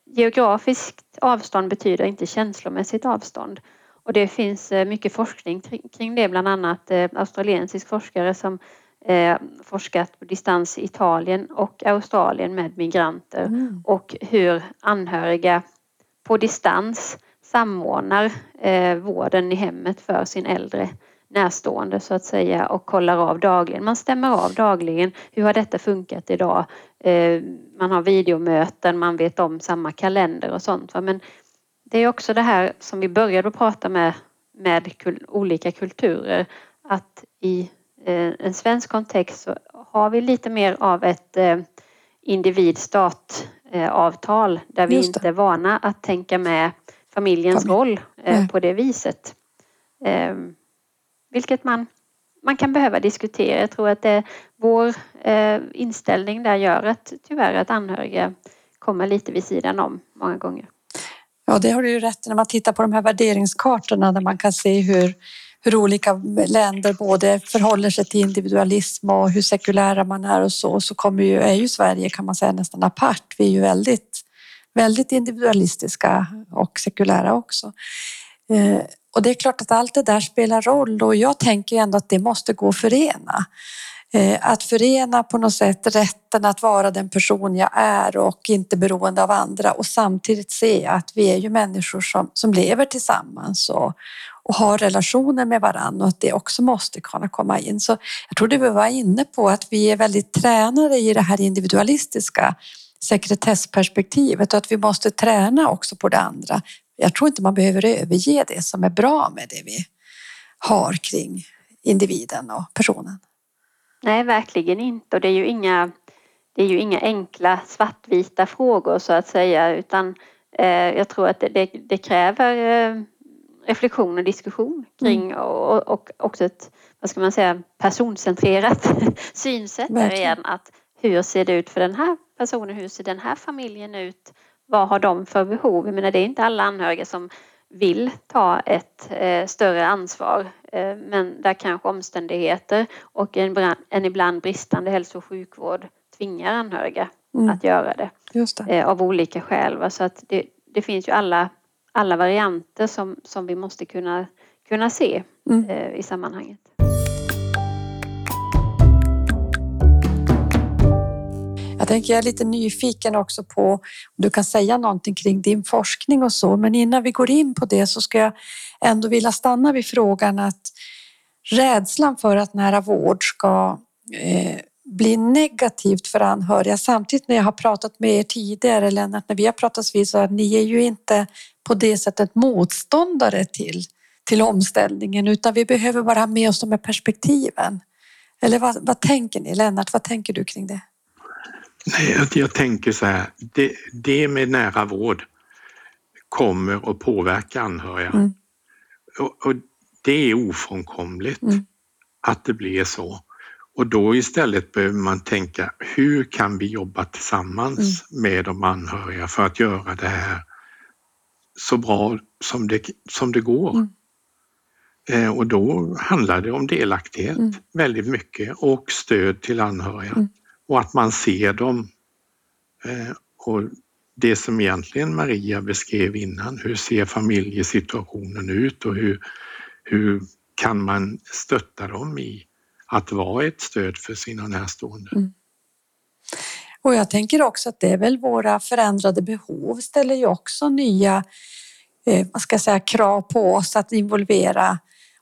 geografiskt avstånd betyder inte känslomässigt avstånd. Och det finns eh, mycket forskning kring- det, bland annat eh, australiensisk forskare som eh, forskat på distans i Italien och Australien med migranter Mm. och hur anhöriga på distans samordnar eh, vården i hemmet för sin äldre närstående så att säga och kollar av dagligen. Man stämmer av dagligen. Hur har detta funkat idag? Eh, man har videomöten, man vet om samma kalender och sånt. va. Men det är också det här som vi började prata med, med kul, olika kulturer. Att i eh, en svensk kontext så har vi lite mer av ett eh, individ-stat-avtal där vi inte är vana att tänka med familjens Familj. roll eh, Nej. på det viset. Eh, vilket man, man kan behöva diskutera. Jag tror att det, vår eh, inställning där gör att tyvärr att anhöriga kommer lite vid sidan om många gånger. Ja, det har du ju rätt när man tittar på de här värderingskartorna där man kan se hur, hur olika länder både förhåller sig till individualism och hur sekulära man är och så. Så kommer ju, är ju Sverige kan man säga nästan apart. Vi är ju väldigt, väldigt individualistiska och sekulära också. Eh, och det är klart att allt det där spelar roll och jag tänker ändå att det måste gå att förena. Eh, att förena på något sätt rätten att vara den person jag är och inte beroende av andra och samtidigt se att vi är ju människor som, som lever tillsammans och, och har relationer med varandra och att det också måste kunna komma in. Så jag tror vi var inne på att vi är väldigt tränade i det här individualistiska sekretessperspektivet och att vi måste träna också på det andra. Jag tror inte man behöver överge det som är bra med det vi har kring individen och personen. Nej, verkligen inte. Och det är ju inga, det är ju inga enkla svartvita frågor så att säga utan eh, jag tror att det, det, det kräver eh, reflektion och diskussion kring mm. och, och också ett, vad ska man säga, personcentrerat (laughs) synsätt där igen. Att hur ser det ut för den här personen? Hur ser den här familjen ut? Vad har de för behov? Jag menar, det är inte alla anhöriga som vill ta ett eh, större ansvar eh, men där kanske omständigheter och en, en ibland bristande hälso och sjukvård tvingar anhöriga mm. att göra det, det. Eh, av olika skäl. Så att det, det, finns ju alla, alla varianter som, som vi måste kunna, kunna se mm. I sammanhanget. Jag tänker jag är lite nyfiken också på om du kan säga någonting kring din forskning och så, men innan vi går in på det så ska jag ändå vilja stanna vid frågan att rädslan för att nära vård ska eh, bli negativt för anhöriga. Samtidigt när jag har pratat med er tidigare, Lennart, när vi har pratat vid så att ni är ju inte på det sättet motståndare till, till omställningen, utan vi behöver bara ha med oss de här perspektiven. Eller vad, vad tänker ni? Lennart, vad tänker du kring det? Nej, jag, jag tänker så här, det, det, med nära vård kommer att påverka anhöriga. Mm. Och, och, det är ofrånkomligt mm. att det blir så. Och då istället behöver man tänka, hur kan vi jobba tillsammans mm. med de anhöriga för att göra det här så bra som det, som det går? Mm. Eh, och då handlar det om delaktighet mm. väldigt mycket och stöd till anhöriga. Och att man ser dem. Eh, och det som egentligen Maria beskrev innan, hur ser familjesituationen ut och hur, hur kan man stötta dem i att vara ett stöd för sina närstående? Mm. Och jag tänker också att det är väl våra förändrade behov ställer ju också nya eh, vad ska jag säga, krav på oss att involvera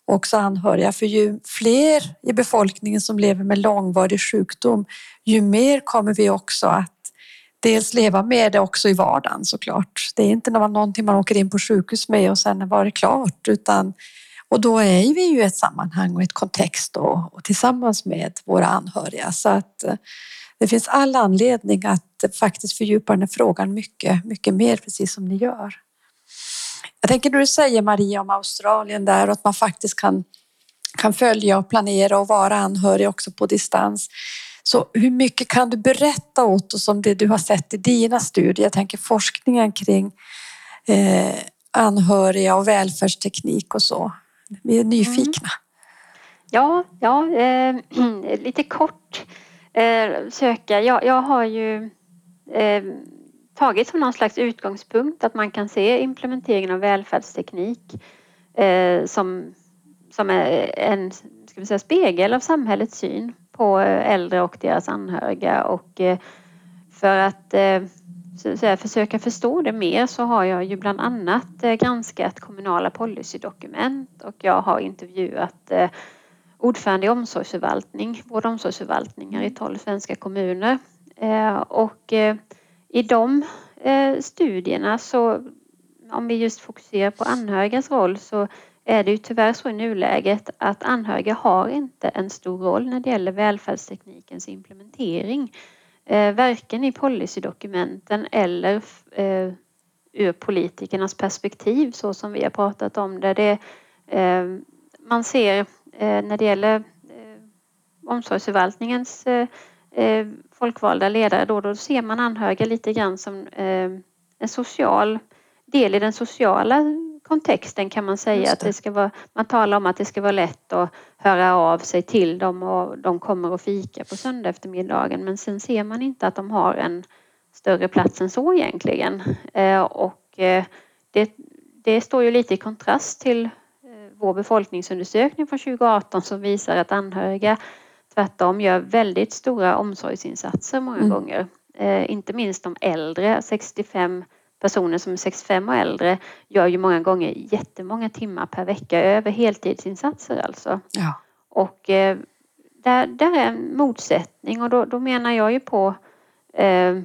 också anhöriga. För ju fler i befolkningen som lever med långvarig sjukdom, ju mer kommer vi också att dels leva med det också i vardagen såklart. Det är inte någonting man åker in på sjukhus med och sen var det klart utan och då är vi ju ett sammanhang och ett kontext och, och tillsammans med våra anhöriga så att eh, det finns all anledning att faktiskt fördjupa den här frågan mycket, mycket mer precis som ni gör. Jag tänker när du säger Maria om Australien där och att man faktiskt kan, kan följa och planera och vara anhörig också på distans. Så hur mycket kan du berätta åt oss om det du har sett i dina studier? Jag tänker forskningen kring eh, anhöriga och välfärdsteknik och så. Vi är nyfikna. Mm. Ja, ja eh, (clears throat) lite kort eh, söka. Jag, jag har ju eh, tagit som någon slags utgångspunkt att man kan se implementeringen av välfärdsteknik eh, som, som är en ska vi säga, spegel av samhällets syn på eh, äldre och deras anhöriga och eh, för att eh, säga, försöka förstå det mer så har jag ju bland annat eh, granskat kommunala policydokument och jag har intervjuat eh, ordförande i omsorgsförvaltning, vård och omsorgsförvaltningar i tolv svenska kommuner. Eh, och eh, i de eh, studierna så om vi just fokuserar på anhörigas roll så är det ju tyvärr så i nuläget att anhöriga har inte en stor roll när det gäller välfärdsteknikens implementering. Eh, varken i policydokumenten eller eh, ur politikernas perspektiv så som vi har pratat om det. det man ser när det gäller omsorgsförvaltningens folkvalda ledare då, då ser man anhöriga lite grann som eh, en social del i den sociala kontexten kan man säga. Det. Att det ska vara, man talar om att det ska vara lätt att höra av sig till dem och de kommer och fika på söndag eftermiddagen men sen ser man inte att de har en större plats än så egentligen. Eh, och eh, det, det, står ju lite i kontrast till vår befolkningsundersökning från 2018 som visar att anhöriga tvärtom gör väldigt stora omsorgsinsatser många Mm. gånger. Eh, inte minst de äldre, 65 personer som är 65 och äldre gör ju många gånger jättemånga timmar per vecka över heltidsinsatser alltså. Ja. Och eh, där, där är en motsättning och då, då menar jag ju på eh,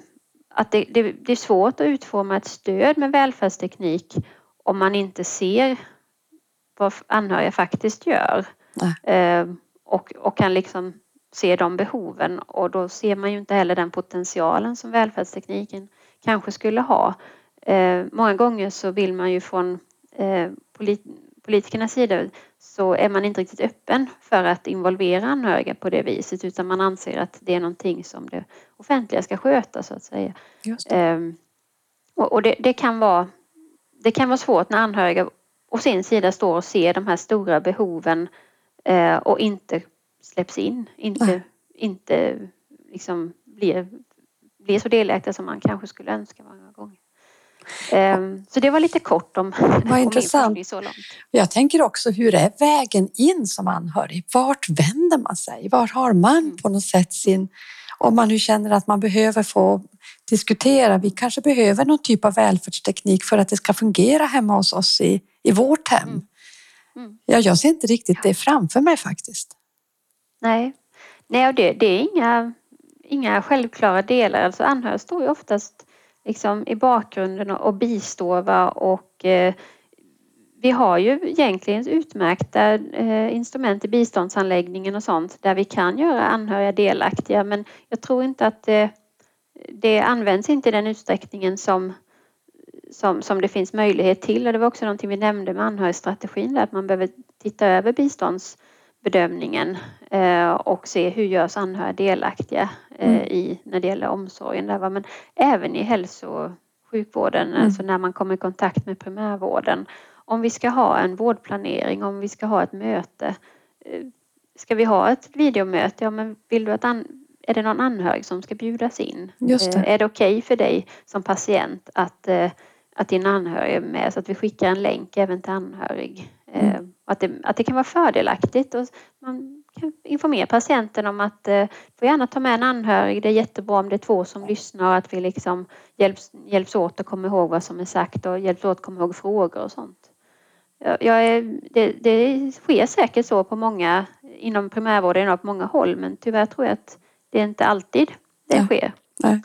att det, det, det är svårt att utforma ett stöd med välfärdsteknik om man inte ser vad anhöriga faktiskt gör. Eh, och, och kan liksom se de behoven och då ser man ju inte heller den potentialen som välfärdstekniken kanske skulle ha. Eh, många gånger så vill man ju från eh, polit politikernas sida så är man inte riktigt öppen för att involvera anhöriga på det viset utan man anser att det är någonting som det offentliga ska sköta så att säga. Det. Ehm, och och det, det, kan vara, det kan vara svårt när anhöriga å sin sida står och ser de här stora behoven eh, och inte släpps in, inte, Nej. inte liksom blir, blir så delaktiga som man kanske skulle önska många gånger. Ehm, så det var lite kort om, om min intressant. så långt. Jag tänker också, hur är vägen in som anhörig? Vart vänder man sig? Var har man på något sätt sin... Om man nu känner att man behöver få diskutera, vi kanske behöver någon typ av välfärdsteknik för att det ska fungera hemma hos oss i, i vårt hem. Mm. Mm. Ja, jag ser inte riktigt det framför mig faktiskt. Nej, Nej och det, det är inga, inga självklara delar. Alltså anhöriga står ju oftast liksom i bakgrunden och, bistår. Va? Och, eh, vi har ju egentligen utmärkta eh, instrument i biståndsanläggningen och sånt där vi kan göra anhöriga delaktiga men jag tror inte att det, det används inte i den utsträckningen som, som, som det finns möjlighet till och det var också någonting vi nämnde med anhörigstrategin där att man behöver titta över biståndsbedömningen eh, och se hur görs anhöriga delaktiga eh, Mm. i när det gäller omsorgen där va? men även i hälso och sjukvården, Mm. alltså när man kommer i kontakt med primärvården. Om vi ska ha en vårdplanering, om vi ska ha ett möte. eh, Ska vi ha ett videomöte? Ja, men vill du att är det någon anhörig som ska bjudas in? Just det. Eh, Är det okej för dig som patient att, eh, att din anhörig är med så att vi skickar en länk även till anhörig? Eh, Mm. Att, det, att det kan vara fördelaktigt och man kan informera patienten om att eh, får gärna ta med en anhörig. Det är jättebra om det är två som lyssnar och att vi liksom hjälps, hjälps åt att komma ihåg vad som är sagt och hjälps åt att komma ihåg frågor och sånt. Jag, jag är, det, det sker säkert så på många inom primärvården idag på många håll men tyvärr tror jag att det är inte alltid det Ja. sker. Nej,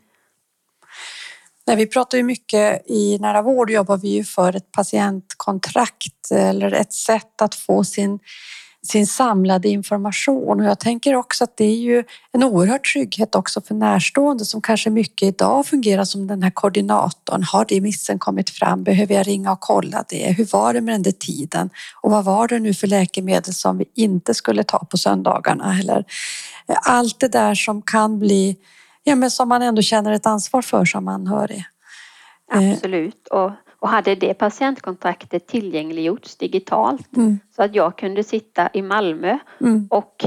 vi pratar ju mycket i nära vård jobbar vi ju för ett patientkontrakt eller ett sätt att få sin, sin samlade information. Och jag tänker också att det är ju en oerhörd trygghet också för närstående som kanske mycket idag fungerar som den här koordinatorn. Har remissen kommit fram? Behöver jag ringa och kolla det? Hur var det med den där tiden? Och vad var det nu för läkemedel som vi inte skulle ta på söndagarna? Eller eh, allt det där som kan bli Ja, men som man ändå känner ett ansvar för som anhörig. Eh. Absolut. Och, och hade det patientkontraktet tillgängliggjorts digitalt Mm. så att jag kunde sitta i Malmö Mm, och,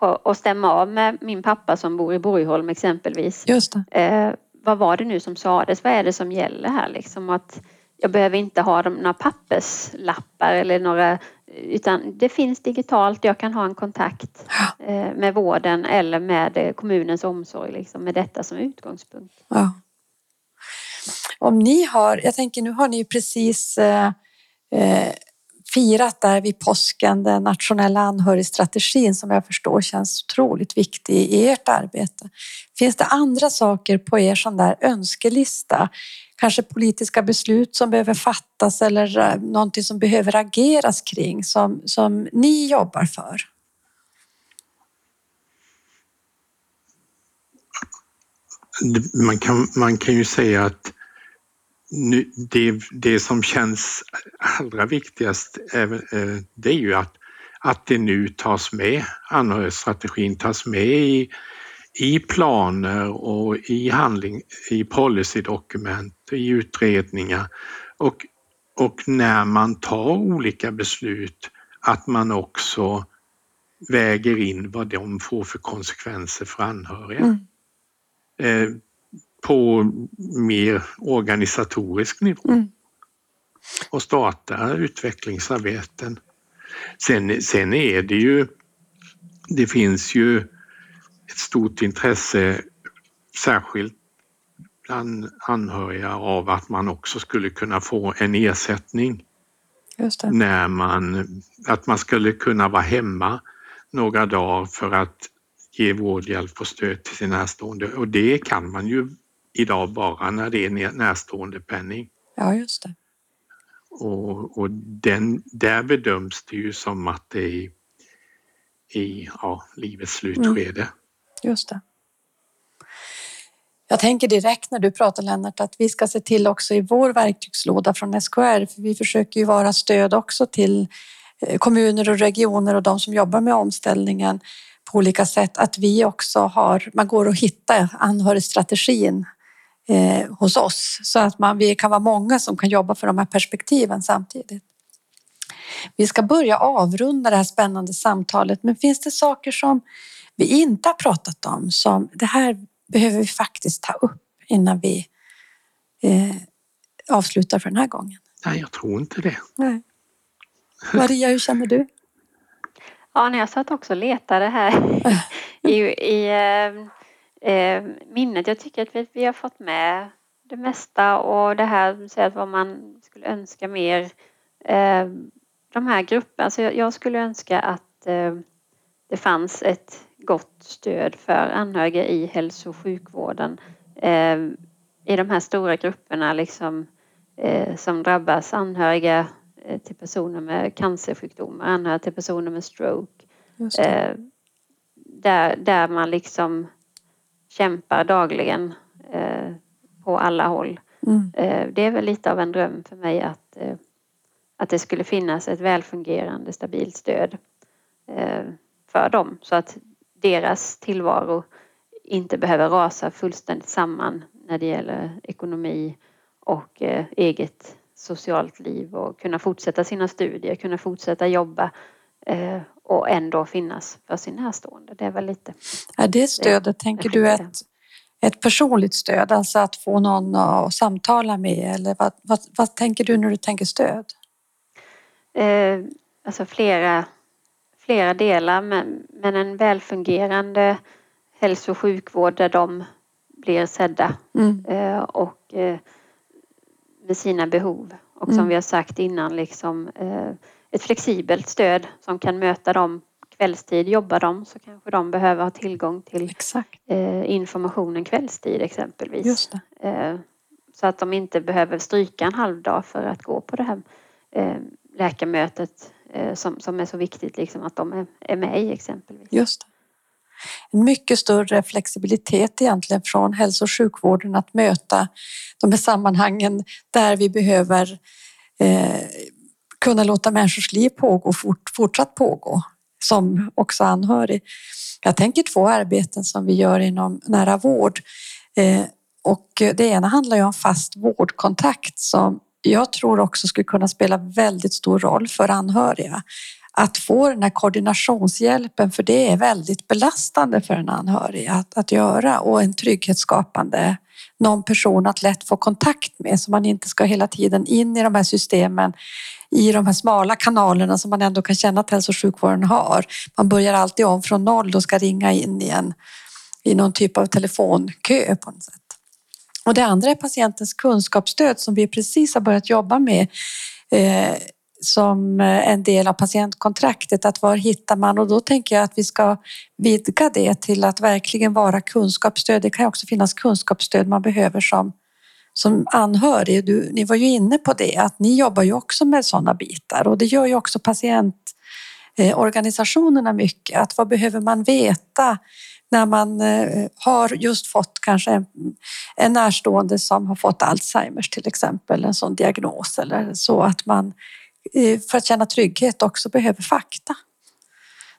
och stämma av med min pappa som bor i Borgholm exempelvis. just. Eh, vad var det nu som sades? Vad är det som gäller här liksom? Att jag behöver inte ha de, några papperslappar eller några utan det finns digitalt. Jag kan ha en kontakt eh, med vården eller med eh, kommunens omsorg liksom, med detta som utgångspunkt. Ja. Om ni har, jag tänker nu har ni ju precis eh, eh, firat där vid påsken den nationella anhörigstrategin som jag förstår känns otroligt viktig i ert arbete. Finns det andra saker på er sån där önskelista? Kanske politiska beslut som behöver fattas eller eh, någonting som behöver ageras kring som, som ni jobbar för? Man kan, man kan ju säga att nu, det, det som känns allra viktigast är, eh, det är ju att, att det nu tas med, anhörigstrategin tas med i, i planer och i handling, i policydokument, i utredningar och, och när man tar olika beslut att man också väger in vad de får för konsekvenser för anhöriga. Mm. Eh, på mer organisatorisk nivå Mm. och starta utvecklingsarbeten. Sen, sen är det ju, det finns ju ett stort intresse, särskilt bland anhöriga, av att man också skulle kunna få en ersättning när man, att man skulle kunna vara hemma några dagar för att ge vård, hjälp och stöd till sin närstående och det kan man ju idag bara när det är närstående penning. Ja, just det. Och, och den, där bedöms det ju som att det är i ja, livets slutskede. Mm. Just det. Jag tänker direkt när du pratar Lennart att vi ska se till också i vår verktygslåda från SKR, för vi försöker ju vara stöd också till eh, kommuner och regioner och de som jobbar med omställningen på olika sätt, att vi också har, man går och hittar anhörigstrategin eh, hos oss så att man, vi kan vara många som kan jobba för de här perspektiven samtidigt. Vi ska börja avrunda det här spännande samtalet, men finns det saker som vi inte har pratat om som det här behöver vi faktiskt ta upp innan vi eh, avslutar för den här gången? Nej, jag tror inte det. Nej. Maria, hur känner du? Ja, när jag satt också och letade här (laughs) i, i eh, eh, minnet. Jag tycker att vi, vi, har fått med det mesta och det här säga vad man skulle önska mer. Eh, de här grupperna, alltså jag, jag skulle önska att eh, det fanns ett gott stöd för anhöriga i hälso och sjukvården eh, i de här stora grupperna liksom, eh, som drabbas anhöriga eh, till personer med cancersjukdomar, anhöriga till personer med stroke. Eh, där, där man liksom kämpar dagligen på alla håll. Mm. Det är väl lite av en dröm för mig att, att det skulle finnas ett välfungerande stabilt stöd för dem så att deras tillvaro inte behöver rasa fullständigt samman när det gäller ekonomi och eh, eget socialt liv och kunna fortsätta sina studier, kunna fortsätta jobba eh, och ändå finnas för sin närstående. Det är väl lite... Är det stödet, det, tänker du, ett, ett personligt stöd, alltså att få någon att samtala med eller vad, vad, vad tänker du när du tänker stöd? Eh, alltså flera flera delar men, men en välfungerande hälso och sjukvård där de blir sedda mm. eh, och eh, med sina behov. Och som mm. vi har sagt innan, liksom, eh, ett flexibelt stöd som kan möta dem kvällstid. Jobbar de så kanske de behöver ha tillgång till eh, informationen kvällstid exempelvis. Så att de inte behöver stryka en halv dag för att gå på det här läkarmötet Eh, som, som är så viktigt liksom att de är, är med i exempelvis. Just det. En mycket större flexibilitet egentligen från hälso och sjukvården att möta de här sammanhangen där vi behöver eh, kunna låta människors liv pågå fort, fortsatt pågå som också anhörig. Jag tänker två arbeten som vi gör inom nära vård eh, och det ena handlar ju om fast vårdkontakt som jag tror också skulle kunna spela väldigt stor roll för anhöriga. Att få den här koordinationshjälpen, för det är väldigt belastande för en anhörig att, att göra och en trygghetsskapande någon person att lätt få kontakt med så man inte ska hela tiden in i de här systemen i de här smala kanalerna som man ändå kan känna att hälso och sjukvården har. Man börjar alltid om från noll och ska ringa in i, en, i någon typ av telefonkö på något sätt. Och det andra är patientens kunskapsstöd som vi precis har börjat jobba med eh, som en del av patientkontraktet. Att var hittar man? Och då tänker jag att vi ska vidga det till att verkligen vara kunskapsstöd. Det kan också finnas kunskapsstöd man behöver som, som anhörig. Du, ni var ju inne på det, att ni jobbar ju också med sådana bitar och det gör ju också patientorganisationerna mycket. Att vad behöver man veta? När man eh, har just fått kanske en närstående som har fått Alzheimers till exempel, en sån diagnos eller så att man eh, för att känna trygghet också behöver fakta.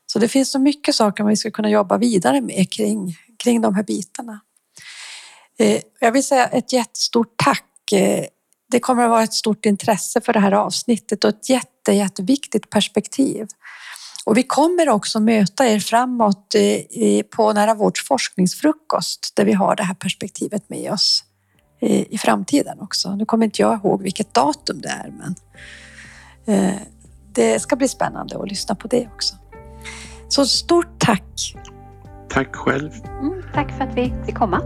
Så det finns så mycket saker vi ska kunna jobba vidare med kring, kring de här bitarna. Eh, jag vill säga ett jättestort tack. Det kommer att vara ett stort intresse för det här avsnittet och ett jätte, jätteviktigt perspektiv. Och vi kommer också möta er framåt på Nära vårds forskningsfrukost där vi har det här perspektivet med oss i framtiden också. Nu kommer inte jag ihåg vilket datum det är, men eh, det ska bli spännande att lyssna på det också. Så stort tack! Tack själv. Mm, tack för att vi fick komma.